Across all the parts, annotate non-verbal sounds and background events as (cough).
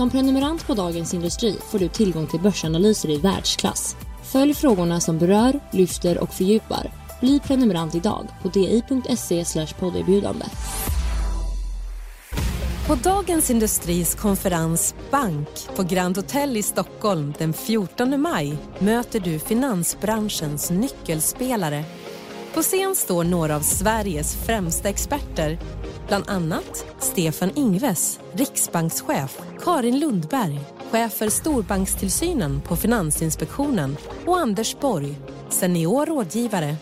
Som prenumerant på Dagens Industri får du tillgång till börsanalyser i världsklass. Följ frågorna som berör, lyfter och fördjupar. Bli prenumerant idag på di.se podderbjudande. På Dagens Industris konferens Bank på Grand Hotel i Stockholm den 14 maj möter du finansbranschens nyckelspelare. På scen står några av Sveriges främsta experter Bland annat Stefan Ingves, riksbankschef, Karin Lundberg, chef för storbankstillsynen på Finansinspektionen och Anders Borg, senior rådgivare.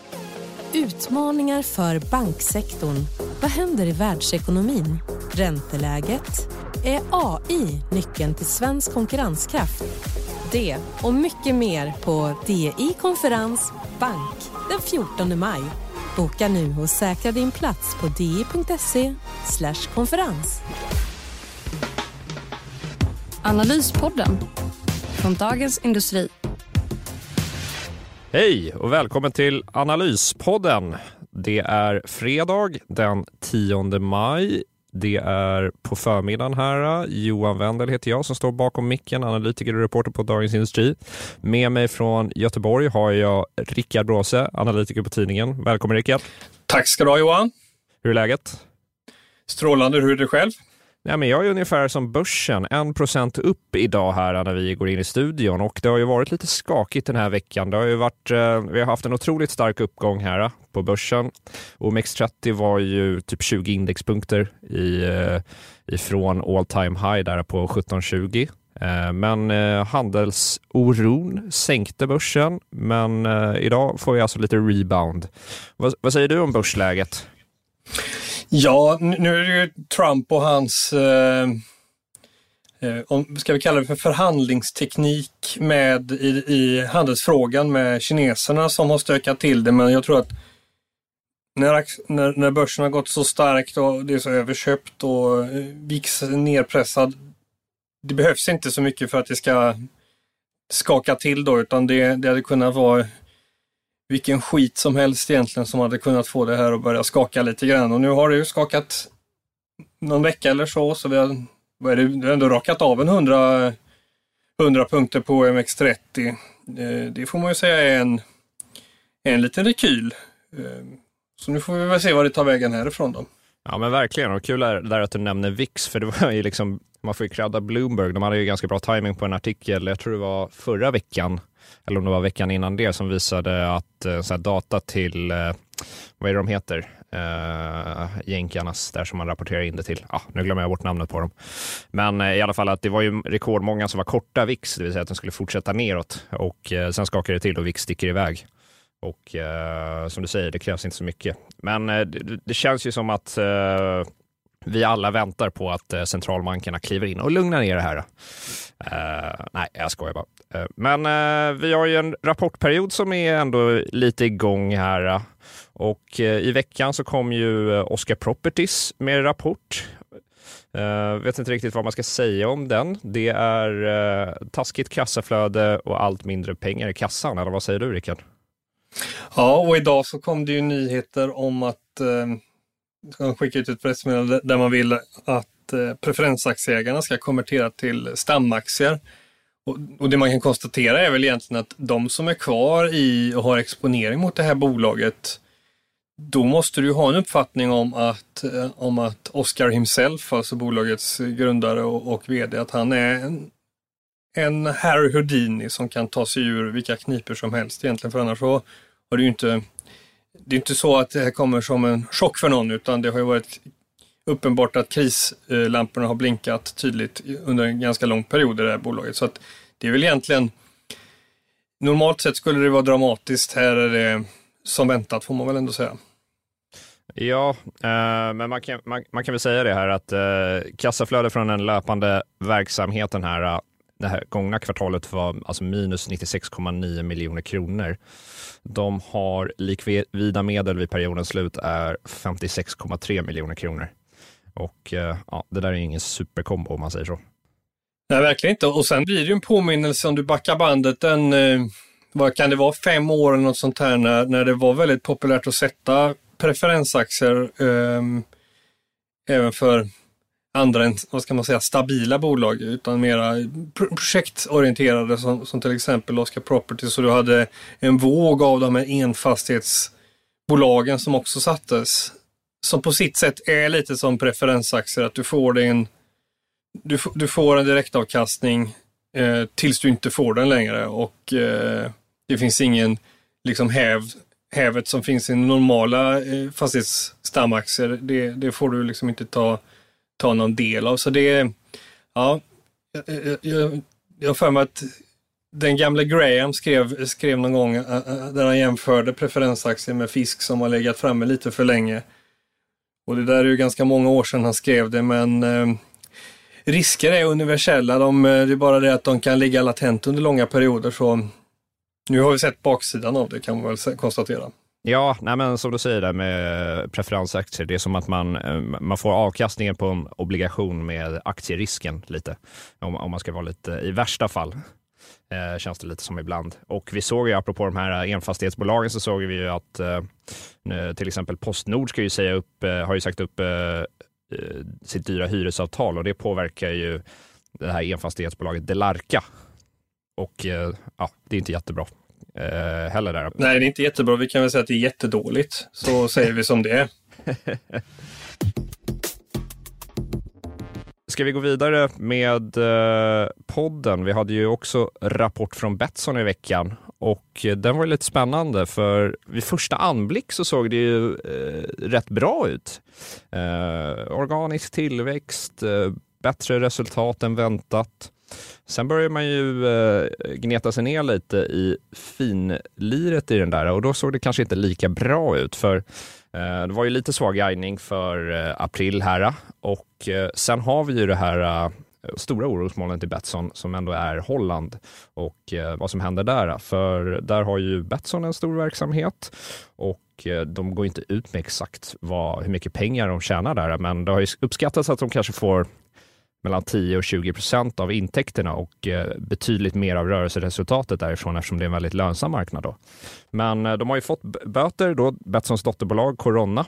Utmaningar för banksektorn. Vad händer i världsekonomin? Ränteläget? Är AI nyckeln till svensk konkurrenskraft? Det och mycket mer på DI Konferens Bank den 14 maj Boka nu och säkra din plats på di.se konferens. Analyspodden från Dagens Industri. Hej och välkommen till Analyspodden. Det är fredag den 10 maj det är på förmiddagen här. Johan Wendel heter jag som står bakom micken, analytiker och reporter på Dagens Industri. Med mig från Göteborg har jag Rickard Bråse, analytiker på tidningen. Välkommen Rickard. Tack ska du ha Johan. Hur är läget? Strålande. Hur är det själv? Nej, men jag är ungefär som börsen, en procent upp idag här när vi går in i studion och det har ju varit lite skakigt den här veckan. Det har ju varit, eh, vi har haft en otroligt stark uppgång här eh, på börsen. OMX30 var ju typ 20 indexpunkter i, eh, ifrån all time high där på 1720. Eh, men eh, handelsoron sänkte börsen, men idag får vi alltså lite rebound. Vad, vad säger du om börsläget? Ja, nu är det ju Trump och hans, eh, eh, om, ska vi kalla det för förhandlingsteknik med i, i handelsfrågan med kineserna som har stökat till det. Men jag tror att när, när, när börsen har gått så starkt och det är så överköpt och eh, VIX nerpressad. Det behövs inte så mycket för att det ska skaka till då, utan det, det hade kunnat vara vilken skit som helst egentligen som hade kunnat få det här att börja skaka lite grann. Och nu har det ju skakat någon vecka eller så, så vi har, vad är det, vi har ändå rakat av en 100, 100 punkter på OMX30. Eh, det får man ju säga är en, en liten rekyl. Eh, så nu får vi väl se vad det tar vägen härifrån då. Ja men verkligen, och kul är där att du nämner VIX, för det var ju liksom, man får ju credda Bloomberg, de hade ju ganska bra timing på en artikel, jag tror det var förra veckan, eller om det var veckan innan det, som visade att eh, så här, data till, eh, vad är det de heter, eh, jänkarnas, där som man rapporterar in det till. Ah, nu glömmer jag bort namnet på dem. Men eh, i alla fall att det var ju rekordmånga som var korta VIX, det vill säga att den skulle fortsätta neråt och eh, sen skakar det till och VIX sticker iväg. Och som du säger, det krävs inte så mycket. Men det, det, känns ju som att vi alla väntar på att eh, centralbankerna kliver in och lugnar ner det här. Eh, nej, jag skojar bara. Eh, men eh, vi har ju en rapportperiod som är ändå lite igång här. Eh. Och eh, i veckan så kom ju Oscar Properties med rapport. vet inte riktigt vad man ska säga om den. Det är taskigt kassaflöde och allt mindre pengar i kassan. Eller vad säger du, Rickard? Ja, och idag så kom det ju nyheter om att ska skicka ut ett pressmeddelande där man vill att eh, preferensaktieägarna ska konvertera till stamaktier. Och, och det man kan konstatera är väl egentligen att de som är kvar i och har exponering mot det här bolaget, då måste du ha en uppfattning om att, eh, om att Oscar himself, alltså bolagets grundare och, och vd, att han är en, en Harry Houdini som kan ta sig ur vilka kniper som helst egentligen, för annars så har du ju inte det är inte så att det här kommer som en chock för någon utan det har ju varit uppenbart att krislamporna har blinkat tydligt under en ganska lång period i det här bolaget. Så att det är väl egentligen Normalt sett skulle det vara dramatiskt. Här är det som väntat får man väl ändå säga. Ja, eh, men man kan, man, man, kan väl säga det här att eh, kassaflöde från den löpande verksamheten här eh, det här gångna kvartalet var alltså minus 96,9 miljoner kronor. De har likvida medel vid periodens slut är 56,3 miljoner kronor. Och eh, ja, det där är ingen superkombo om man säger så. Nej, verkligen inte. Och sen blir det ju en påminnelse om du backar bandet en, eh, vad kan det vara, fem år eller något sånt här när, när det var väldigt populärt att sätta preferensaktier eh, även för andra än, vad ska man säga, stabila bolag utan mera projektorienterade som, som till exempel Oscar Properties Så du hade en våg av de här enfastighetsbolagen som också sattes. Som på sitt sätt är lite som preferensaktier, att du får en, du, du får en direktavkastning eh, tills du inte får den längre och eh, det finns ingen liksom häv, hävet som finns i normala eh, fastighetsstamaktier. Det, det får du liksom inte ta ta någon del av. Så det är, ja, jag, jag, har för mig att den gamla Graham skrev, skrev någon gång eh, eh, eh, där han jämförde preferensaktier med fisk som har legat framme lite för länge. Och det där är ju ganska många år sedan han skrev det, men eh, risker är universella. De, det är bara det att de kan ligga latent under långa perioder. Så nu har vi sett baksidan av det kan man väl konstatera. Ja, nej men som du säger där med preferensaktier, det är som att man, eh, man får avkastningen på en obligation med aktierisken lite. Om, om man ska vara lite, i värsta fall, eh, känns det lite som ibland. Och vi såg ju, apropå de här enfastighetsbolagen, så såg vi ju att eh, till exempel Postnord ska ju säga upp, eh, har ju sagt upp eh, eh sitt dyra hyresavtal och det påverkar ju det här enfastighetsbolaget Delarka. Och eh, ja, det är inte jättebra eh, heller. Där. Nej, det är inte jättebra. Vi kan väl säga att det är jättedåligt. Så (laughs) säger vi som det är. Ska vi gå vidare med eh, podden? Vi hade ju också rapport från Betsson i veckan och den var lite spännande för vid första anblick så såg det ju eh, rätt bra ut. Eh, organisk tillväxt, eh, bättre resultat än väntat. Sen börjar man ju eh, gneta sig ner lite i finliret i den där och då såg det kanske inte lika bra ut för eh, det var ju lite svag guidning för eh, april här eh, och eh, sen har vi ju det här eh, stora orosmolnet i Betsson som ändå är Holland och vad som händer där. För där har ju Betsson en stor verksamhet och de går inte ut med exakt vad, hur mycket pengar de tjänar där, men det har ju uppskattats att de kanske får mellan 10 och 20 procent av intäkterna och eh, betydligt mer av rörelseresultatet därifrån eftersom det är en väldigt lönsam marknad. Då. Men eh, de har ju fått böter, då, Betssons dotterbolag Corona,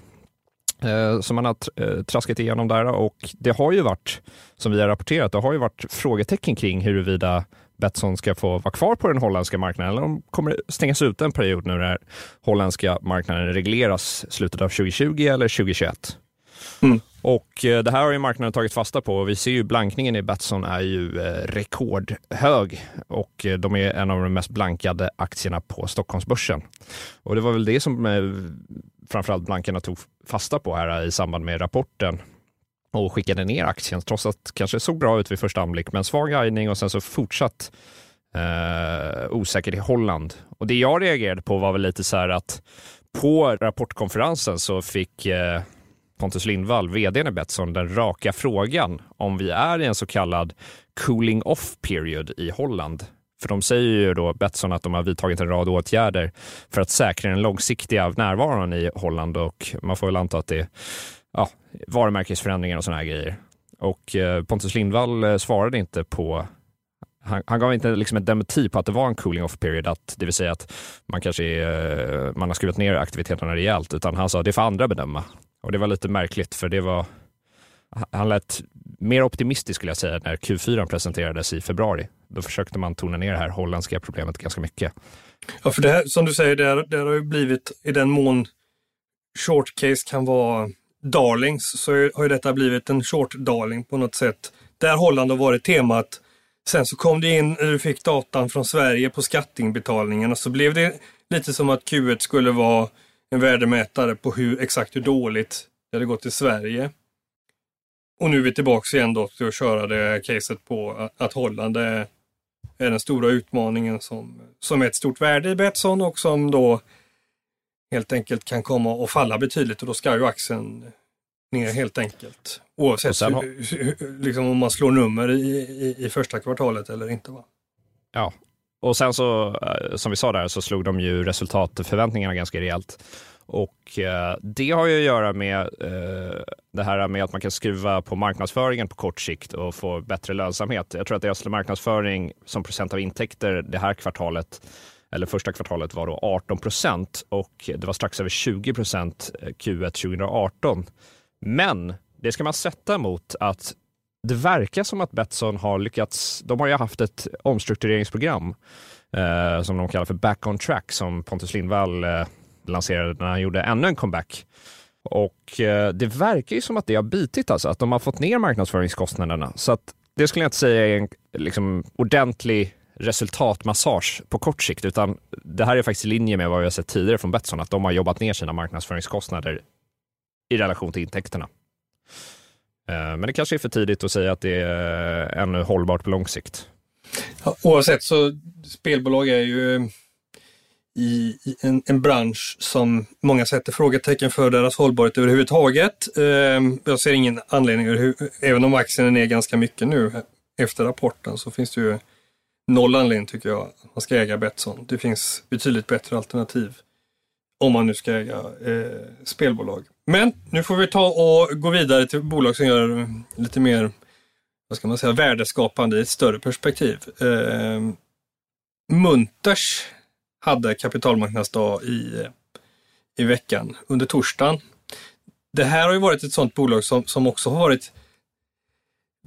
eh, som man har traskat igenom där och det har ju varit, som vi har rapporterat, det har ju varit frågetecken kring huruvida Betsson ska få vara kvar på den holländska marknaden eller om de kommer stängas ute en period nu när holländska marknaden regleras slutet av 2020 eller 2021. Mm. Och eh, det här har ju marknaden tagit fasta på. Vi ser ju blankningen i Betsson är ju eh, rekordhög och eh, de är en av de mest blankade aktierna på Stockholmsbörsen. Och det var väl det som framförallt blankarna tog fasta på här i samband med rapporten och skickade ner aktien trots att det kanske såg bra ut vid första anblick men svag guidning och sen så fortsatt eh, osäker i Holland. Och det jag reagerade på var väl lite så här att på rapportkonferensen så fick eh, Pontus Lindvall, vd i Betsson, den raka frågan om vi är i en så kallad cooling off period i Holland. För de säger ju då, Betsson, att de har vidtagit en rad åtgärder för att säkra den långsiktiga närvaron i Holland och man får väl anta att det är ja, varumärkesförändringar och sådana här grejer. Och eh, Pontus Lindvall eh, svarade inte på han, han, gav inte liksom en dementi på att det var en cooling off period, att, det vill säga att man kanske är, man har skruvat ner aktiviteterna rejält, utan han sa att det får andra bedöma. Och det var lite märkligt för det var, han lät mer optimistisk skulle jag säga när Q4 presenterades i februari. Då försökte man tona ner det här holländska problemet ganska mycket. Ja, för det här, som du säger, det, här, det har ju blivit i den mån short case kan vara darlings så har ju detta blivit en short darling på något sätt. Där Holland har varit temat. Sen så kom det in, du fick datan från Sverige på skatteinbetalningen och så blev det lite som att Q1 skulle vara en värdemätare på hur, exakt hur dåligt det hade gått i Sverige. Och nu är vi tillbaka igen då till att köra det caset på att Holland är, den stora utmaningen som, som är ett stort värde i Betsson och som då helt enkelt kan komma att falla betydligt och då ska ju aktien ner helt enkelt. Oavsett har- hur, hur, liksom om man slår nummer i, i, i första kvartalet eller inte. Va? Ja, och sen så, eh, som vi sa där, så slog de ju resultatförväntningarna ganska rejält. Och eh, det har ju att göra med eh, det här med att man kan skruva på marknadsföringen på kort sikt och få bättre lönsamhet. Jag tror att deras marknadsföring som procent av intäkter det här kvartalet, eller första kvartalet var då 18 procent och det var strax över 20 procent Q1 2018. Men det ska man sätta mot att det verkar som att Betsson har lyckats. De har ju haft ett omstruktureringsprogram eh, som de kallar för Back on Track som Pontus Lindvall eh, lanserade när han gjorde ännu en comeback. Och eh, det verkar ju som att det har bitit alltså, att de har fått ner marknadsföringskostnaderna. Så att det skulle jag inte säga är en liksom, ordentlig resultatmassage på kort sikt, utan det här är faktiskt i linje med vad vi har sett tidigare från Betsson, att de har jobbat ner sina marknadsföringskostnader i relation till intäkterna. Eh, men det kanske är för tidigt att säga att det är ännu hållbart på lång sikt. Ja, oavsett så spelbolag är ju i, i en, en bransch som många sätter frågetecken för deras hållbarhet överhuvudtaget. Ehm, jag ser ingen anledning, även om aktien är ner ganska mycket nu efter rapporten så finns det ju noll anledning tycker jag att man ska äga Betsson. Det finns betydligt bättre alternativ om man nu ska äga eh, spelbolag. Men nu får vi ta och gå vidare till bolag som gör eh, lite mer vad ska man säga, värdeskapande i ett större perspektiv. Eh, Munters hade kapitalmarknadsdag i, i veckan, under torsdagen. Det här har ju varit ett sådant bolag som, som också har varit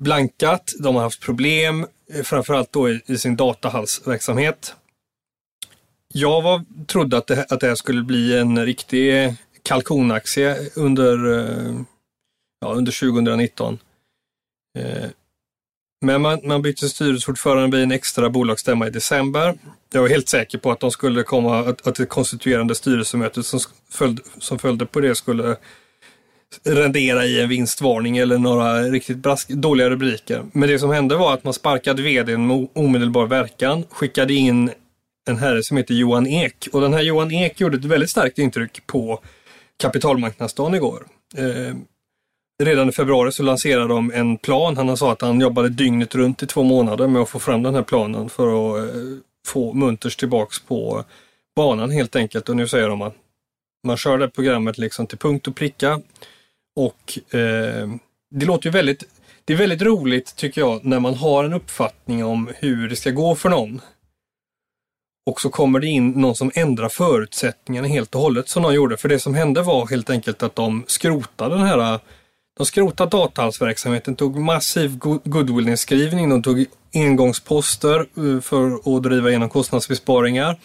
blankat. De har haft problem, eh, framförallt då i, i sin datahallsverksamhet. Jag var, trodde att det, att det här skulle bli en riktig kalkonaktie under, eh, ja, under 2019. Eh, men man, man bytte styrelseordförande vid en extra bolagsstämma i december. Jag var helt säker på att de skulle komma, att, att det konstituerande styrelsemötet som följde, som följde på det skulle rendera i en vinstvarning eller några riktigt brask, dåliga rubriker. Men det som hände var att man sparkade vdn med omedelbar verkan, skickade in en herre som heter Johan Ek. Och den här Johan Ek gjorde ett väldigt starkt intryck på kapitalmarknadsdagen igår. Eh, redan i februari så lanserade de en plan. Han sa att han jobbade dygnet runt i två månader med att få fram den här planen för att eh, få Munters tillbaks på banan helt enkelt. Och nu säger de att man kör det programmet liksom till punkt och pricka. Och eh, det låter ju väldigt, det är väldigt roligt tycker jag när man har en uppfattning om hur det ska gå för någon. Och så kommer det in någon som ändrar förutsättningarna helt och hållet som de gjorde. För det som hände var helt enkelt att de skrotade den här de skrotade datahalsverksamheten, tog massiv goodwill-nedskrivning, de tog engångsposter eh, för att driva igenom kostnadsbesparingar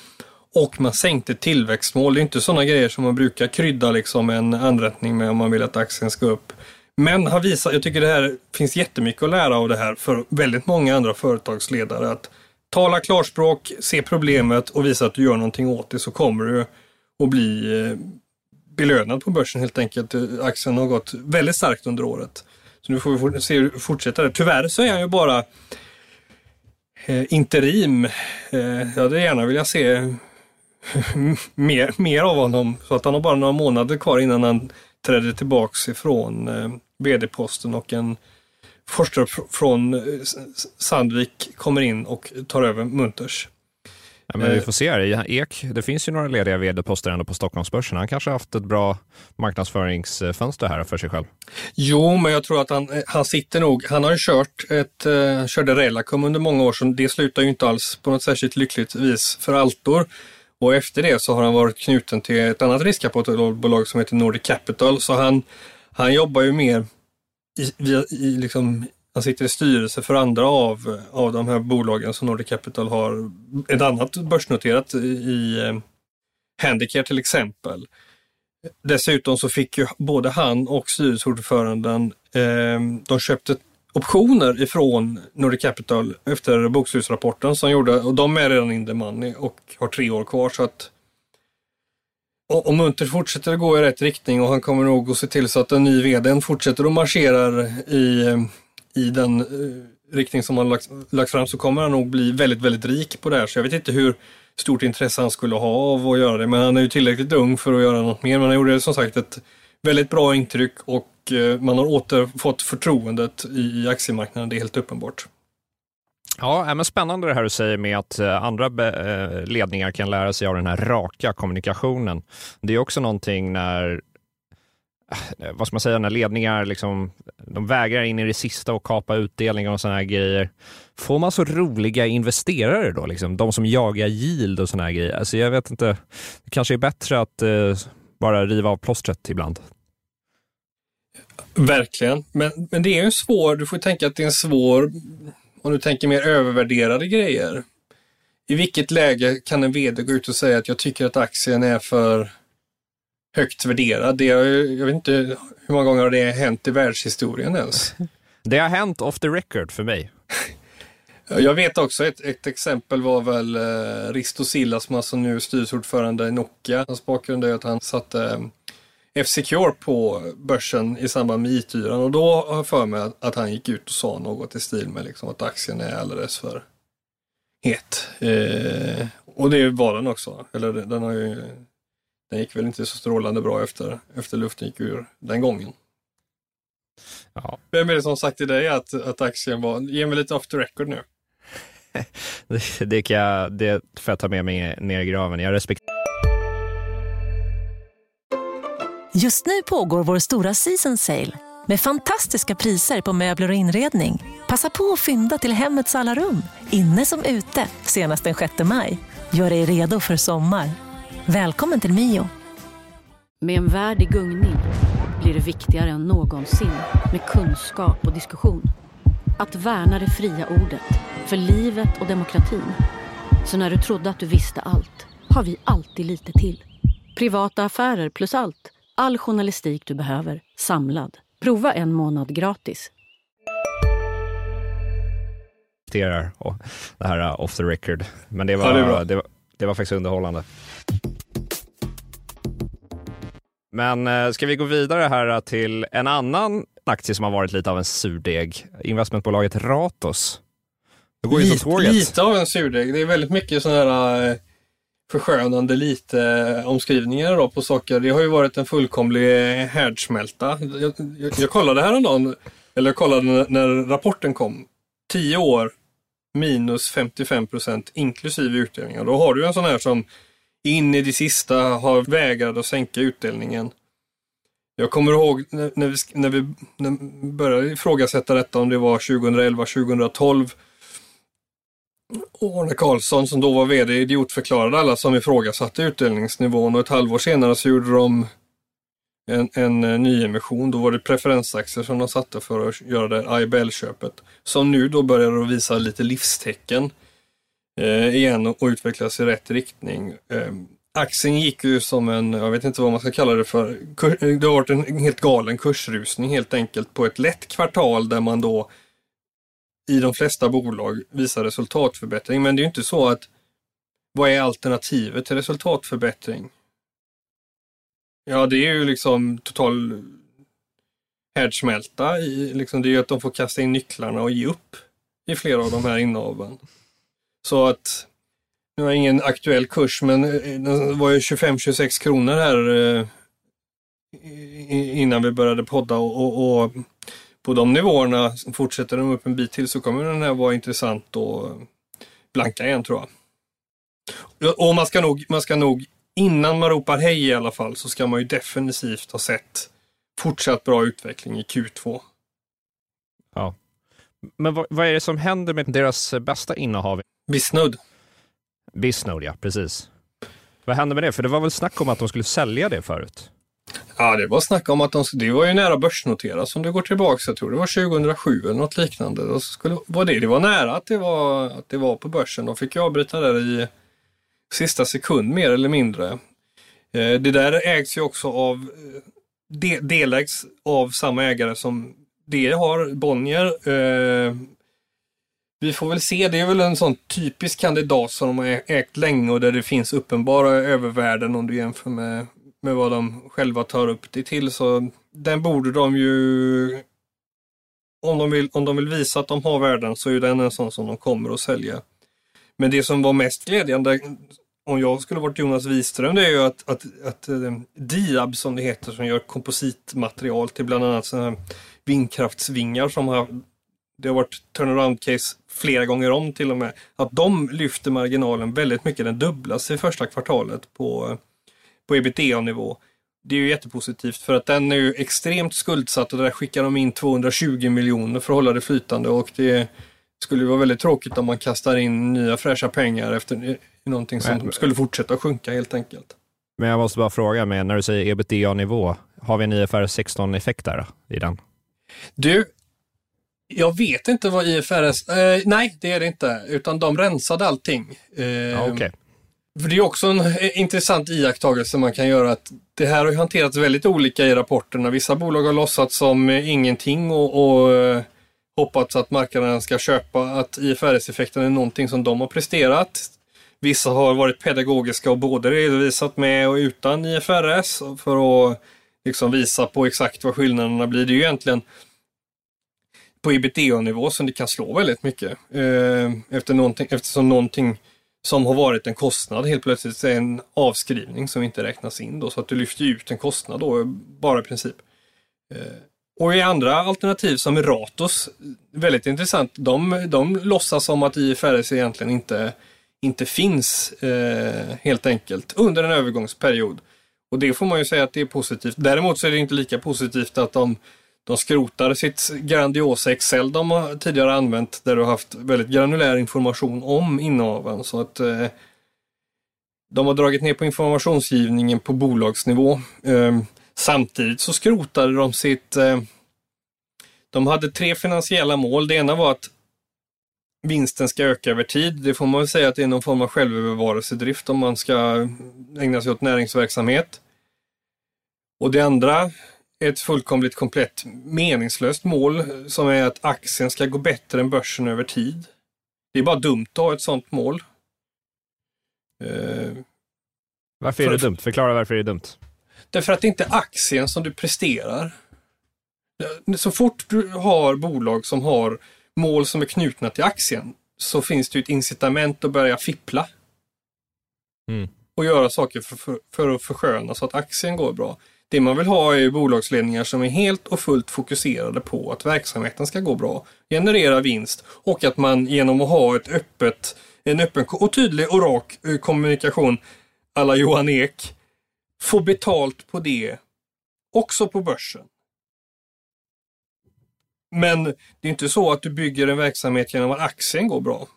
och man sänkte tillväxtmål. Det är inte sådana grejer som man brukar krydda liksom en anrättning med om man vill att aktien ska upp. Men har visat, jag tycker det här finns jättemycket att lära av det här för väldigt många andra företagsledare. Att tala klarspråk, se problemet och visa att du gör någonting åt det så kommer du att bli eh, belönad på börsen helt enkelt. Eh, aktien har gått väldigt starkt under året. Så nu får vi se hur det det. Tyvärr så är han ju bara eh, interim. Jag hade gärna vilja se (laughs) mer, mer av honom. Så att han har bara några månader kvar innan han trädde tillbaks ifrån vd-posten och en forskare fr- från eh, Sandvik kommer in och tar över Munters. Ja, men vi Eh. får se här. Ek, det finns ju några lediga vd-poster ändå på Stockholmsbörsen. Han kanske har haft ett bra marknadsföringsfönster här för sig själv. Jo, men jag tror att han, eh, han sitter nog, han har ju kört ett, eh, körde Relacom under många år, så det slutar ju inte alls på något särskilt lyckligt vis för Altor. Och efter det så har han varit knuten till ett annat riskkapitalbolag som heter Nordic Capital, så han, han jobbar ju mer i, via, i liksom, han sitter i styrelse för andra av, av de här bolagen som Nordic Capital har. Ett annat börsnoterat i, i eh, Handicare till exempel. Dessutom så fick ju både han och styrelseordföranden, eh, de köpte optioner ifrån Nordic Capital efter bokslutsrapporten som gjorde, och de är redan in the money och har tre år kvar så att och- om Munter fortsätter att gå i rätt riktning och han kommer nog att se till så att den nya vdn fortsätter att marschera i, i den eh, riktning som han lagt, lagt fram så kommer han nog bli väldigt, väldigt rik på det här. Så jag vet inte hur stort intresse han skulle ha av att göra det. Men han är ju tillräckligt ung för att göra något mer. Men han gjorde som sagt ett väldigt bra intryck och eh, man har återfått förtroendet i aktiemarknaden, det är helt uppenbart. Ja, men spännande det här du säger med att eh, andra eh, ledningar kan lära sig av den här raka kommunikationen. Det är också någonting när eh, vad ska man säga, när ledningar liksom, de vägrar in i det sista och kapa utdelningar och sådana här grejer. Får man så roliga investerare då? Liksom? De som jagar yield och sådana här grejer. Alltså jag vet inte, det kanske är bättre att eh, bara riva av plåstret ibland. Verkligen, men, men det är en svår, du får tänka att det är en svår, om du tänker mer övervärderade grejer. I vilket läge kan en vd gå ut och säga att jag tycker att aktien är för högt värderad? Det är, jag vet inte hur många gånger har det hänt i världshistorien ens? (laughs) Det har hänt off the record för mig. (laughs) Jag vet också ett, ett exempel var väl eh, Risto Silla som alltså nu är styrelseordförande i Nokia. Hans bakgrund är att han satte eh, F-Secure på börsen i samband med IT-yran och då har jag för mig att, han gick ut och sa något i stil med liksom att aktien är alldeles för het. Eh, och det var den också. Eller den, har ju, den gick väl inte så strålande bra efter, efter luften gick ur den gången. Ja. Vem är det som sagt till dig att, att aktien var, ge mig lite off the record nu. (laughs) det, det, kan jag, det får jag ta med mig ner i graven. Jag respekterar Just nu pågår vår stora season sale med fantastiska priser på möbler och inredning. Passa på att fynda till hemmets alla rum, inne som ute, senast den 6 maj. Gör dig redo för sommar. Välkommen till Mio. Med en värld i gungning blir det viktigare än någonsin med kunskap och diskussion. Att värna det fria ordet, för livet och demokratin. Så när du trodde att du visste allt, har vi alltid lite till. Privata affärer plus allt All journalistik du behöver, samlad. Prova en månad gratis. Det här uh, off the record. Men det var, ja, det, det, var, det var faktiskt underhållande. Men uh, ska vi gå vidare här till en annan aktie som har varit lite av en surdeg. Investmentbolaget Ratos. Det går ju lite, lite av en surdeg. Det är väldigt mycket sådana här uh, förskönande lite eh, omskrivningar då på saker. Det har ju varit en fullkomlig härdsmälta. Jag, jag, jag kollade häromdagen, eller jag kollade när, rapporten kom. 10 år minus 55 procent inklusive utdelningar. Då har du en sån här som in i det sista har vägrat att sänka utdelningen. Jag kommer ihåg när, när vi, när vi började ifrågasätta detta om det var 2011, 2012 Arne Karlsson som då var VD idiotförklarade alla som ifrågasatte utdelningsnivån och ett halvår senare så gjorde de en, en eh, nyemission. Då var det preferensaktier som de satte för att göra det IBL-köpet. Som nu då börjar att visa lite livstecken eh, igen och, och utvecklas i rätt riktning. Eh, aktien gick ju som en, jag vet inte vad man ska kalla det för, eh, det har varit en helt galen kursrusning helt enkelt på ett lätt kvartal där man då i de flesta bolag visar resultatförbättring. Men det är ju inte så att vad är alternativet till resultatförbättring? Ja, det är ju liksom total härdsmälta. I, liksom, det är ju att de får kasta in nycklarna och ge upp i flera av de här innehaven. Så att, nu har jag ingen aktuell kurs, men eh, eh, den var ju 25-26 kronor här eh, innan vi började podda och, och, och på de nivåerna, fortsätter de upp en bit till så kommer den här vara intressant och blanka igen tror jag. Och man ska nog, man ska nog innan man ropar hej i alla fall så ska man ju definitivt ha sett fortsatt bra utveckling i Q2. Ja. Men vad, vad är det som händer med deras bästa innehav? Bisnode. Bisnode, ja precis. Vad hände med det? För det var väl snack om att de skulle sälja det förut? Ja, det var snack om att de, det var ju nära börsnoteras om du går tillbaka. Jag tror det var 2007 eller något liknande. Då skulle, var det, det var nära att det var, att det var på börsen. De fick ju avbryta där i sista sekund mer eller mindre. Eh, det där ägs ju också av, eh, de, delägs av samma ägare som det har, Bonnier. Eh, vi får väl se, det är väl en sån typisk kandidat som de har ägt länge och där det finns uppenbara övervärden om du jämför med med vad de själva tar upp det till. Så den borde de ju, om de vill, om de vill visa att de har värden så är den en sån som de kommer att sälja. Men det som var mest glädjande, om jag skulle varit Jonas Wiström, det är ju att, att, att eh, Diab som det heter, som gör kompositmaterial till bland annat sådana här vindkraftsvingar som har det har varit turnaround case flera gånger om till och med. Att de lyfter marginalen väldigt mycket, den dubblas i första kvartalet på, på ebitda-nivå. Det är ju jättepositivt för att den är ju extremt skuldsatt och där skickar de in 220 miljoner för att hålla det flytande och det skulle vara väldigt tråkigt om man kastar in nya fräscha pengar efter någonting som men, skulle fortsätta sjunka helt enkelt. Men jag måste bara fråga, med, när du säger ebitda-nivå, har vi en IFRS 16-effekt där i den? Du, jag vet inte vad IFRS... Eh, nej, det är det inte. Utan de rensade allting. Eh, ja, okay. För det är också en eh, intressant iakttagelse man kan göra att det här har hanterats väldigt olika i rapporterna. Vissa bolag har låtsats som eh, ingenting och, och eh, hoppats att marknaden ska köpa att IFRS-effekten är någonting som de har presterat. Vissa har varit pedagogiska och både redovisat med och utan IFRS för att liksom visa på exakt vad skillnaderna blir. Det är ju egentligen på ebitda-nivå som det kan slå väldigt mycket. Eh, efter någonting, eftersom någonting som har varit en kostnad helt plötsligt är en avskrivning som inte räknas in då, så att du lyfter ut en kostnad då, bara i princip. Eh, och i andra alternativ som är Ratos, väldigt intressant, de, de låtsas som att IFRS egentligen inte, inte finns eh, helt enkelt under en övergångsperiod. Och det får man ju säga att det är positivt. Däremot så är det inte lika positivt att de de skrotar sitt grandiosa Excel de tidigare använt där du har haft väldigt granulär information om innehaven. Så att eh, de har dragit ner på informationsgivningen på bolagsnivå. Eh, samtidigt så skrotade de sitt... Eh, de hade tre finansiella mål. Det ena var att vinsten ska öka över tid. Det får man väl säga att det är någon form av självövervarelsedrift om man ska ägna sig åt näringsverksamhet. Och det andra ett fullkomligt komplett meningslöst mål som är att aktien ska gå bättre än börsen över tid. Det är bara dumt att ha ett sådant mål. Uh, varför är för, det dumt? Förklara varför det är dumt. Därför att det inte är aktien som du presterar. Så fort du har bolag som har mål som är knutna till aktien så finns det ett incitament att börja fippla. Mm. Och göra saker för, för, för att försköna så att aktien går bra. Det man vill ha är bolagsledningar som är helt och fullt fokuserade på att verksamheten ska gå bra, generera vinst och att man genom att ha ett öppet, en öppen och tydlig och rak eh, kommunikation alla Johan Ek får betalt på det också på börsen. Men det är inte så att du bygger en verksamhet genom att aktien går bra.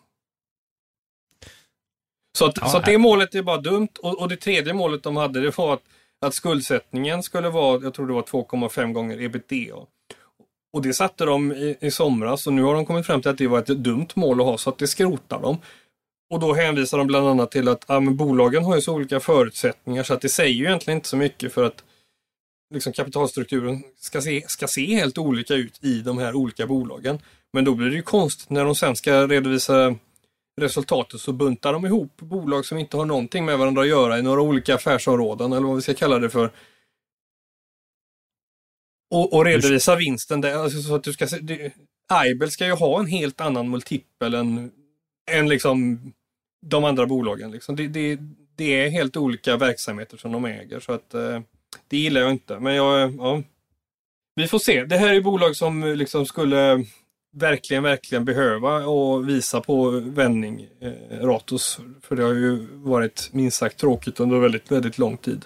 Så, att, ja, så att det målet är bara dumt och, och det tredje målet de hade det var att att skuldsättningen skulle vara, jag tror det var 2,5 gånger ebitda. Och det satte de i, i somras och nu har de kommit fram till att det var ett dumt mål att ha så att det skrotar de. Och då hänvisar de bland annat till att ja, bolagen har ju så olika förutsättningar så att det säger ju egentligen inte så mycket för att liksom, kapitalstrukturen ska se, ska se helt olika ut i de här olika bolagen. Men då blir det ju konstigt när de sen ska redovisa resultatet så buntar de ihop bolag som inte har någonting med varandra att göra i några olika affärsområden eller vad vi ska kalla det för. Och, och redovisa vinsten där. Alltså så att du ska, det, Aibel ska ju ha en helt annan multipel än, än liksom de andra bolagen. Liksom. Det, det, det är helt olika verksamheter som de äger så att eh, det gillar jag inte. Men jag, ja, vi får se. Det här är bolag som liksom skulle verkligen, verkligen behöva och visa på vändning, eh, Ratos. För det har ju varit minst sagt tråkigt under väldigt, väldigt lång tid.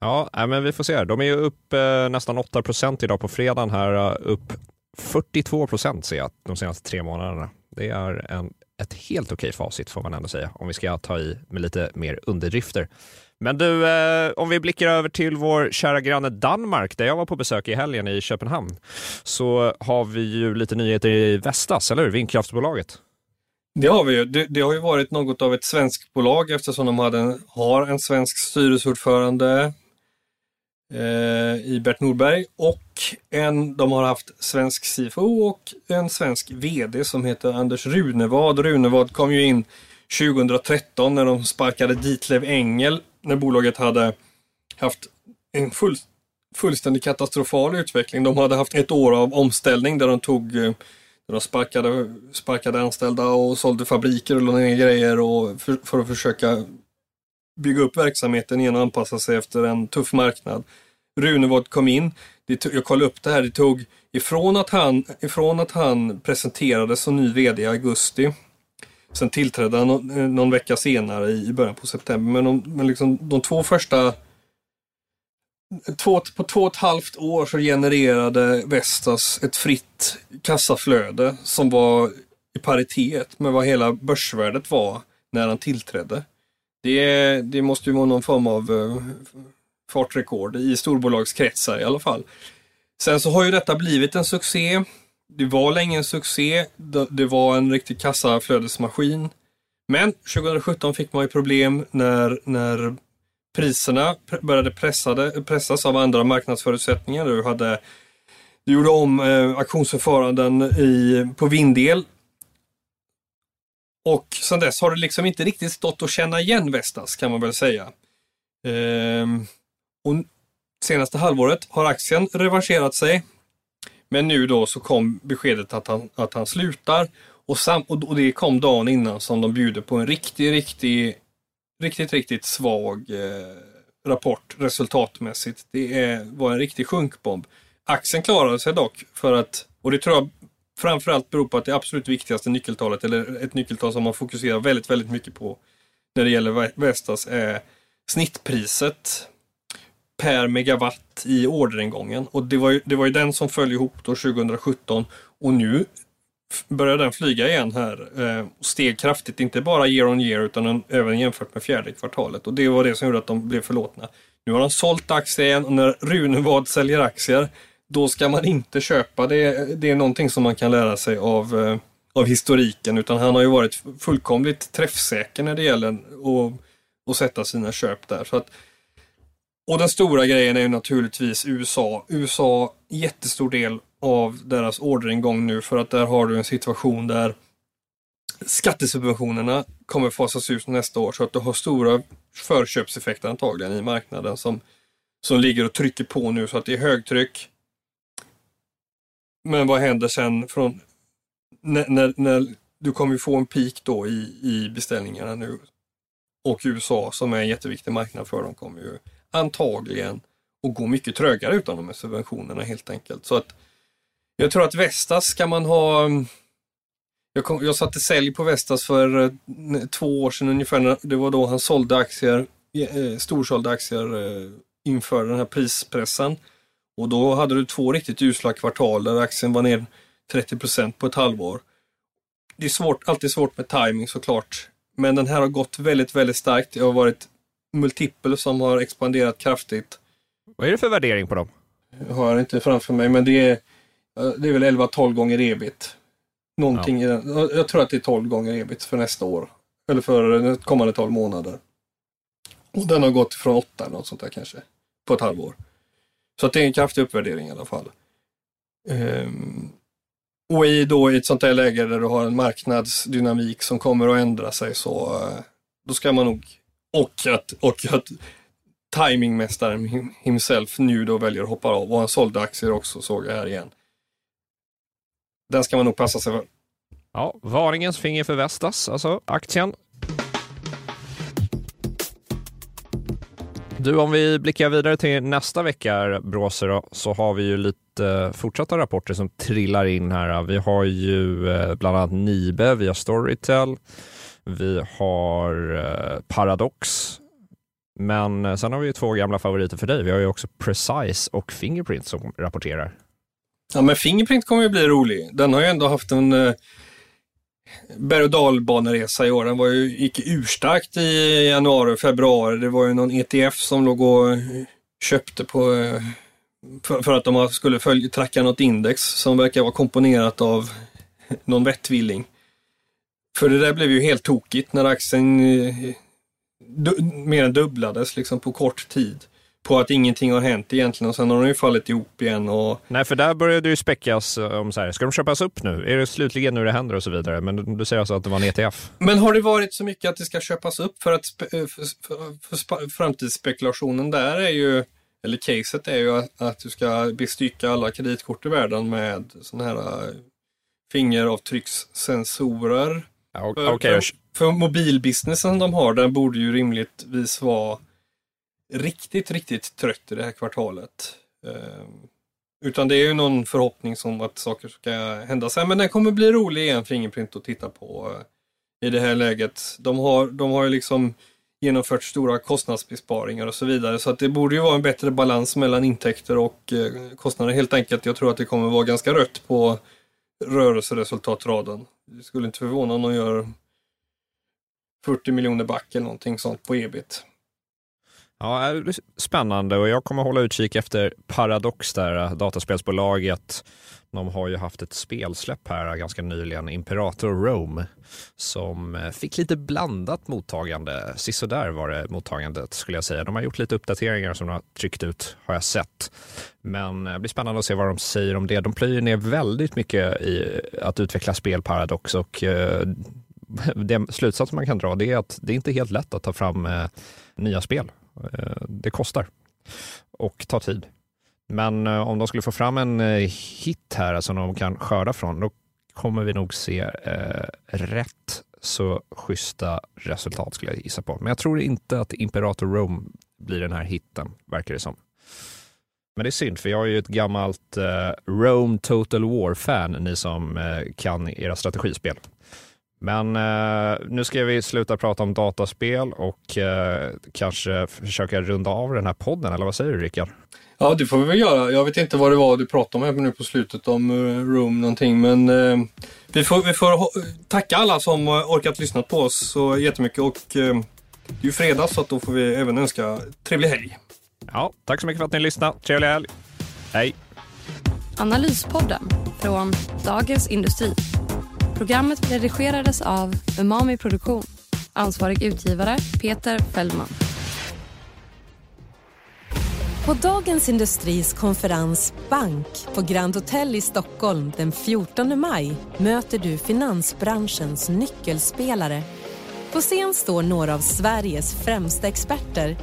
Ja, men vi får se. De är ju upp eh, nästan 8 procent idag på fredagen här. Eh, upp 42 procent ser jag de senaste tre månaderna. Det är en, ett helt okej facit får man ändå säga, om vi ska ta i med lite mer underdrifter. Men du, eh, om vi blickar över till vår kära granne Danmark, där jag var på besök i helgen i Köpenhamn, så har vi ju lite nyheter i Vestas, eller hur? Vindkraftsbolaget. Det har vi ju. Det, det, har ju varit något av ett svenskt bolag eftersom de hade en, har en svensk styrelseordförande eh, i Bert Nordberg och en, de har haft svensk CFO och en svensk VD som heter Anders Runevad. Runevad kom ju in 2013 när de sparkade Ditlev Engel när bolaget hade haft en full, fullständigt katastrofal utveckling. De hade haft ett år av omställning där de tog eh, Där de sparkade, sparkade anställda och sålde fabriker och lade ner grejer och för, för att försöka bygga upp verksamheten igen och anpassa sig efter en tuff marknad. Runevård kom in. Det, jag kollade upp det här. Det tog ifrån att han, ifrån att han presenterades som ny VD i augusti. Sen tillträdde han någon, eh, någon vecka senare i början på september. Men de, men liksom de två första Två, på två och ett halvt år så genererade Vestas ett fritt kassaflöde som var i paritet med vad hela börsvärdet var när han tillträdde. Det, det måste ju vara någon form av uh, fartrekord i storbolagskretsar i alla fall. Sen så har ju detta blivit en succé. Det var länge en succé. Det, var en riktig kassaflödesmaskin. Men 2017 fick man ju problem när, när priserna började pressade, pressas av andra marknadsförutsättningar. Du, hade, du gjorde om eh, auktionsförfaranden i, på vindel. Och sedan dess har det liksom inte riktigt stått att känna igen Vestas kan man väl säga. Ehm, och senaste halvåret har aktien revanscherat sig. Men nu då så kom beskedet att han, att han slutar. Och, sam, och det kom dagen innan som de bjuder på en riktig, riktig riktigt, riktigt svag eh, rapport resultatmässigt. Det är, var en riktig sjunkbomb. Aktien klarade sig dock för att, och det tror jag framförallt beror på att det absolut viktigaste nyckeltalet, eller ett nyckeltal som man fokuserar väldigt, väldigt mycket på när det gäller Vestas är snittpriset per megawatt i orderingången. Och det var ju, det var ju den som föll ihop då 2017 och nu börjar den flyga igen här eh, steg kraftigt, inte bara year on year utan en, även jämfört med fjärde kvartalet. Och det var det som gjorde att de blev förlåtna. Nu har de sålt aktier igen och när Runevad säljer aktier då ska man inte köpa. Det, det är någonting som man kan lära sig av, eh, av historiken utan han har ju varit fullkomligt träffsäker när det gäller att, att sätta sina köp där. Så att, och den stora grejen är ju naturligtvis USA. USA, jättestor del av deras orderingång nu för att där har du en situation där skattesubventionerna kommer fasas ut nästa år så att du har stora förköpseffekter antagligen i marknaden som, som ligger och trycker på nu så att det är högtryck. Men vad händer sen från när, när, när du kommer få en peak då i, i beställningarna nu och USA som är en jätteviktig marknad för dem kommer ju antagligen att gå mycket trögare utan de här subventionerna helt enkelt. Så att jag tror att Vestas ska man ha mm, jag, kom, jag satte sälj på Vestas för eh, två år sedan ungefär. Det var då han sålde aktier, eh, eh, storsålde aktier inför den här prispressen. Och då hade du två riktigt usla kvartal där aktien var ner 30% på ett halvår. Det är svårt, alltid svårt med timing såklart. Men den här har gått väldigt, väldigt starkt. Jag har varit multipel som har expanderat kraftigt. Vad är det för värdering på dem? Jag har inte framför mig, men det är det är väl 11-12 gånger ebit. Någonting ja. i den. Jag tror att det är 12 gånger ebit för nästa år. Eller för kommande 12 månader. Och den har gått från 8 eller något sånt där kanske. På ett halvår. Så det är en kraftig uppvärdering i alla fall. Um, och i då i ett sånt här läge där du har en marknadsdynamik som kommer att ändra sig så uh, då ska man nog och att, och att timingmästaren himself nu då väljer att hoppa av och han sålde aktier också såg jag här igen. Den ska man nog passa sig för. Ja, varningens finger för Vestas, alltså aktien. Du, om vi blickar vidare till nästa vecka, Bråse, så har vi ju lite fortsatta rapporter som trillar in här. Vi har ju eh, bland annat Nibe, vi har Storytel, vi har eh, Paradox, men eh, sen har vi ju två gamla favoriter för dig. Vi har ju också Precise och Fingerprint som rapporterar. Ja, men Fingerprint kommer ju bli rolig. Den har ju ändå haft en eh, berg och dalbaneresa i år. Den var ju, gick urstarkt i januari och februari. Det var ju någon ETF som låg och köpte på eh, för, för, att de skulle följa, tracka något index som verkar vara komponerat av någon vettvilling. För det där blev ju helt tokigt när aktien eh, mer än dubblades liksom på kort tid på att ingenting har hänt egentligen och sen har de ju fallit ihop igen. Och... Nej, för där började det ju späckas eh, om så här, ska de köpas upp nu? Är det slutligen nu det händer och så vidare? Men du säger alltså att det var en ETF? Men har det varit så mycket att det ska köpas upp för att för, för, för framtidsspekulationen där är ju, eller caset är ju att, att du ska bestycka alla kreditkort i världen med sådana här eh, fingeravtryckssensorer. Ja, För, för, för mobilbusinessen de har, den borde ju rimligtvis vara riktigt, riktigt trött i det här kvartalet. Eh, utan det är ju någon förhoppning som att saker ska hända sen. Men den kommer bli rolig igen, Fingerprint, att titta på eh, i det här läget. De har, de har ju liksom genomfört stora kostnadsbesparingar och så vidare. Så att det borde ju vara en bättre balans mellan intäkter och eh, kostnader helt enkelt. Jag tror att det kommer vara ganska rött på rörelseresultatraden. Det skulle inte förvåna om de gör 40 miljoner back eller någonting sånt på ebit. Ja, spännande och jag kommer hålla utkik efter Paradox där, dataspelsbolaget. De har ju haft ett spelsläpp här ganska nyligen, Imperator Rome, som eh, fick lite blandat mottagande. Sisådär var det mottagandet skulle jag säga. De har gjort lite uppdateringar som de har tryckt ut, har jag sett. Men eh, det blir spännande att se vad de säger om det. De plöjer ner väldigt mycket i eh, att utveckla spel Paradox och (laughs) den slutsats man kan dra det är att det är inte helt lätt att ta fram nya spel. Eh, det kostar och tar tid. Men eh, om de skulle få fram en eh, hit här alltså, som de kan skörda från, då kommer vi nog se eh, rätt så schyssta resultat skulle jag gissa på. Men jag tror inte att Imperator Rome blir den här hitten, verkar det som. Men det är synd, för jag är ju ett gammalt eh, Rome Total War-fan, ni som eh, kan era strategispel. Men eh, nu ska vi sluta prata om dataspel och eh, kanske försöka runda av den här podden, eller vad säger du Rickard? Ja, det får vi väl göra. Jag vet inte vad det var du pratade om här nu på slutet om uh, Room någonting, men uh, vi får, vi får tacka alla som orkat lyssna på oss så jättemycket och uh, det är ju fredag så att då får vi även önska trevlig helg. Ja, tack så mycket för att ni lyssnade. Trevlig helg. Hej! Analyspodden från Dagens Industri. Programmet redigerades av Umami Produktion. Ansvarig utgivare Peter Fellman. På Dagens Industris konferens Bank på Grand Hotel i Stockholm den 14 maj möter du finansbranschens nyckelspelare. På scen står några av Sveriges främsta experter.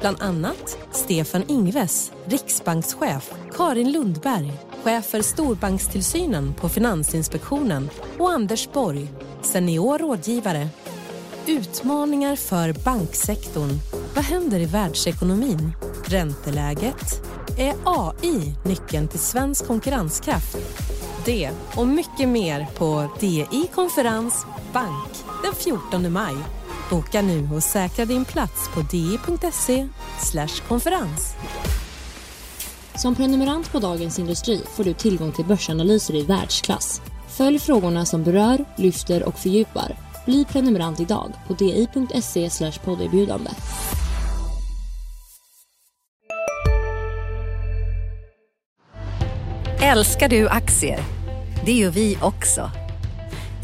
Bland annat Stefan Ingves, riksbankschef, Karin Lundberg, chef för storbankstillsynen på Finansinspektionen och Anders Borg, senior rådgivare. Utmaningar för banksektorn. Vad händer i världsekonomin? Ränteläget? Är AI nyckeln till svensk konkurrenskraft? Det och mycket mer på DI Konferens Bank den 14 maj. Boka nu och säkra din plats på di.se konferens. Som prenumerant på Dagens Industri får du tillgång till börsanalyser i världsklass. Följ frågorna som berör, lyfter och fördjupar. Bli prenumerant idag på di.se podderbjudande. Älskar du aktier? Det gör vi också.